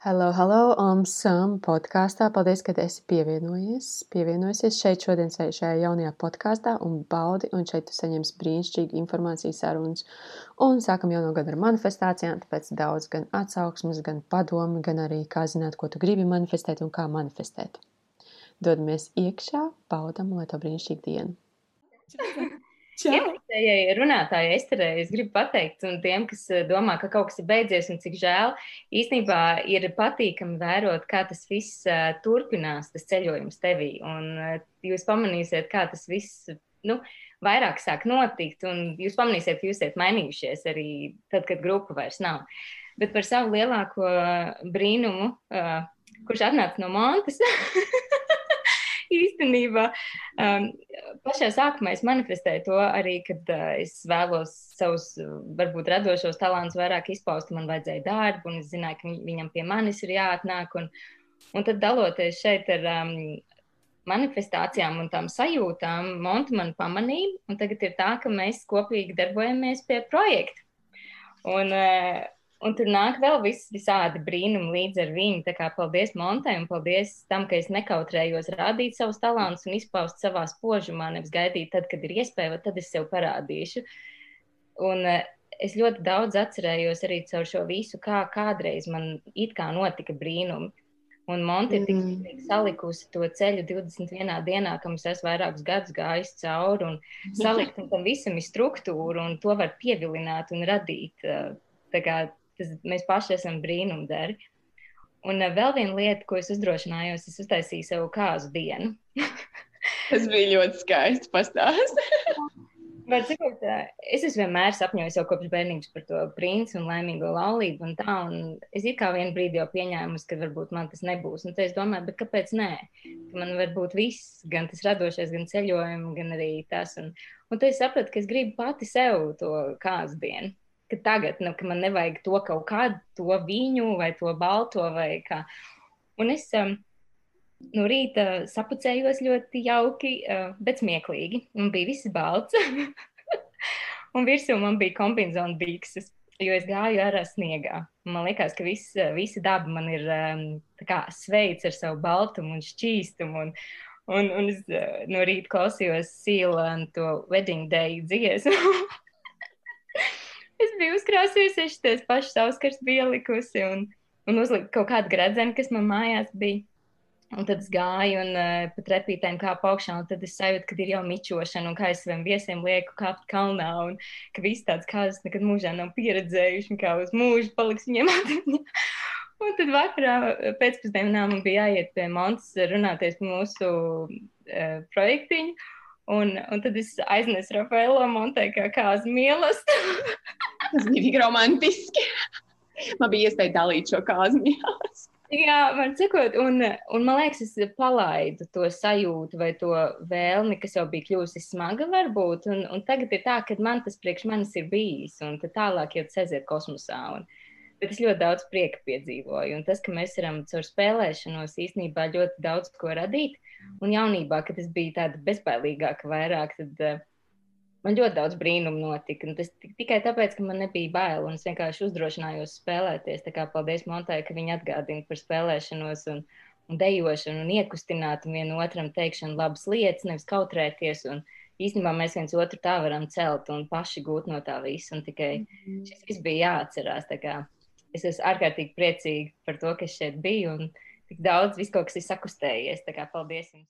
Hello, hello, um, Sam podkāstā. Paldies, ka esi pievienojies. Pievienojusies šeit šodien šajā jaunajā podkāstā un baudi, un šeit tu saņemsi brīnišķīgu informāciju sarunas. Un sākam jau no gada ar manifestācijām, tāpēc daudz gan atsauksmes, gan padomi, gan arī kā zināt, ko tu gribi manifestēt un kā manifestēt. Dodamies iekšā, baudam, lai tev brīnišķīga diena. Iepriekšējai runātājai Esterei es gribu pateikt, un tiem, kas eh, domā, ka kaut kas ir beidzies un cik žēl, īstenībā ir patīkami vērot, kā tas viss uh, turpinās, tas ceļojums tevī. Un uh, jūs pamanīsiet, kā tas viss, nu, vairāk sāk notikt, un jūs pamanīsiet, ka jūs esat mainījušies arī tad, kad grupa vairs nav. Bet par savu lielāko brīnumu, kurš atnāca no Montes, īstenībā um, pašā sākumā es manifestēju to arī, kad uh, es vēlos savus, varbūt, radošos talantus vairāk izpaust. Man vajadzēja darbu, un es zināju, ka viņam pie manis ir jāatnāk. Un, un tad daloties šeit ar um, manifestācijām un tām sajūtām, Monta man pamanīja, un tagad ir tā, ka mēs kopīgi darbojamies pie projekta. Un, uh, Un tur nāk vēl vis, visādi brīnumi līdz ar viņu. Tā kā paldies Montai un paldies tam, ka es nekautrējos rādīt savus talantus un izpaust savā spožumā, nevis gaidīt tad, kad ir iespēja, vai tad es sev parādīšu. Un uh, es ļoti daudz atcerējos arī caur šo visu, kā kādreiz man it kā notika brīnumi. Un Monte ir tik mm. salikusi to ceļu 21 dienā, kam es esmu vairākus gadus gājis cauri, un salikt un tam visam ir struktūra, un to var pievilināt un radīt. Uh, tā kā tas, mēs paši esam brīnumdari. Un uh, vēl viena lieta, ko es uzdrošinājos, es uztaisīju sev kāzu dienu. tas bija ļoti skaisti pastāstīt. Bet, cikot, es esmu vienmēr sapņojis jau kopš bērnības par to princi un laimīgo laulību. Un tā, un es kā vienā brīdī jau pieņēmu, ka varbūt man tas nebūs. Un es domāju, kāpēc nē? Ka man var būt viss, gan tas radošais, gan ceļojums, gan arī tas. Un, un tad es sapratu, ka es gribu pati sev to kāzu dienu ka tagad, nu, ka man nevajag to kaut kādu, to viņu vai to balto vai kā. Un es um, no rīta sapucējos ļoti jauki, uh, bet smieklīgi. Un bija viss balts. un virsū man bija kombinācija bikses, jo es gāju ārā sniegā. Man liekas, ka viss, visa daba man ir um, sveic ar savu baltumu un šķīstumu. Un, un, un es uh, no rīta klausījos Sīla un to wedding day dziesmu. es biju uzkrāsījusi, šīs pašas auskars bija likusi un, un uzliku kaut kādu gradzenu, kas man mājās bija. Un tad es gāju un uh, pa trepītēm kāpu augšā, un tad es sajūtu, ka ir jau mičošana, un kā es saviem viesiem lieku kāpt kalnā, un ka viss tāds kāzas nekad mūžā nav pieredzējuši, kā uz mūžu paliks viņiem atmiņā. Un tad vakarā pēcpusdienā man bija jāiet pie Montes runāties par mūsu uh, projektiņu. Un, un tad es aiznesu Rafaelo Monte kā kāzu mīlestību. Tas bija tik romantiski. Man bija iespēja dalīt šo mīlestību. Jā, man sakot, un, un man liekas, es palaidu to sajūtu vai to vēlmi, kas jau bija kļuvusi smaga, varbūt. Un, un tagad ir tā, ka man tas priekš manis ir bijis, un tālāk jau tas aiziet kosmosā. Un, bet es ļoti daudz prieka piedzīvoju. Un tas, ka mēs varam caur spēlēšanos īstenībā ļoti daudz ko radīt, Un jaunībā, kad es biju tāda bezbailīgāka vairāk, tad uh, man ļoti daudz brīnumu notika. Un tas tikai tāpēc, ka man nebija bail, un es vienkārši uzdrošinājos spēlēties. Tā kā paldies Montai, ka viņi atgādina par spēlēšanos un, un dejošanu un iekustināt un vienam otram teikšanu labas lietas, nevis kautrēties. Un, īstenībā mēs viens otru tā varam celt un paši gūt no tā visa. Tikai mm. šis viss bija jāatcerās. Es esmu ārkārtīgi priecīga par to, ka es šeit biju. Un, tik daudz, viss kaut kas ir sakustējies. Paldies jums!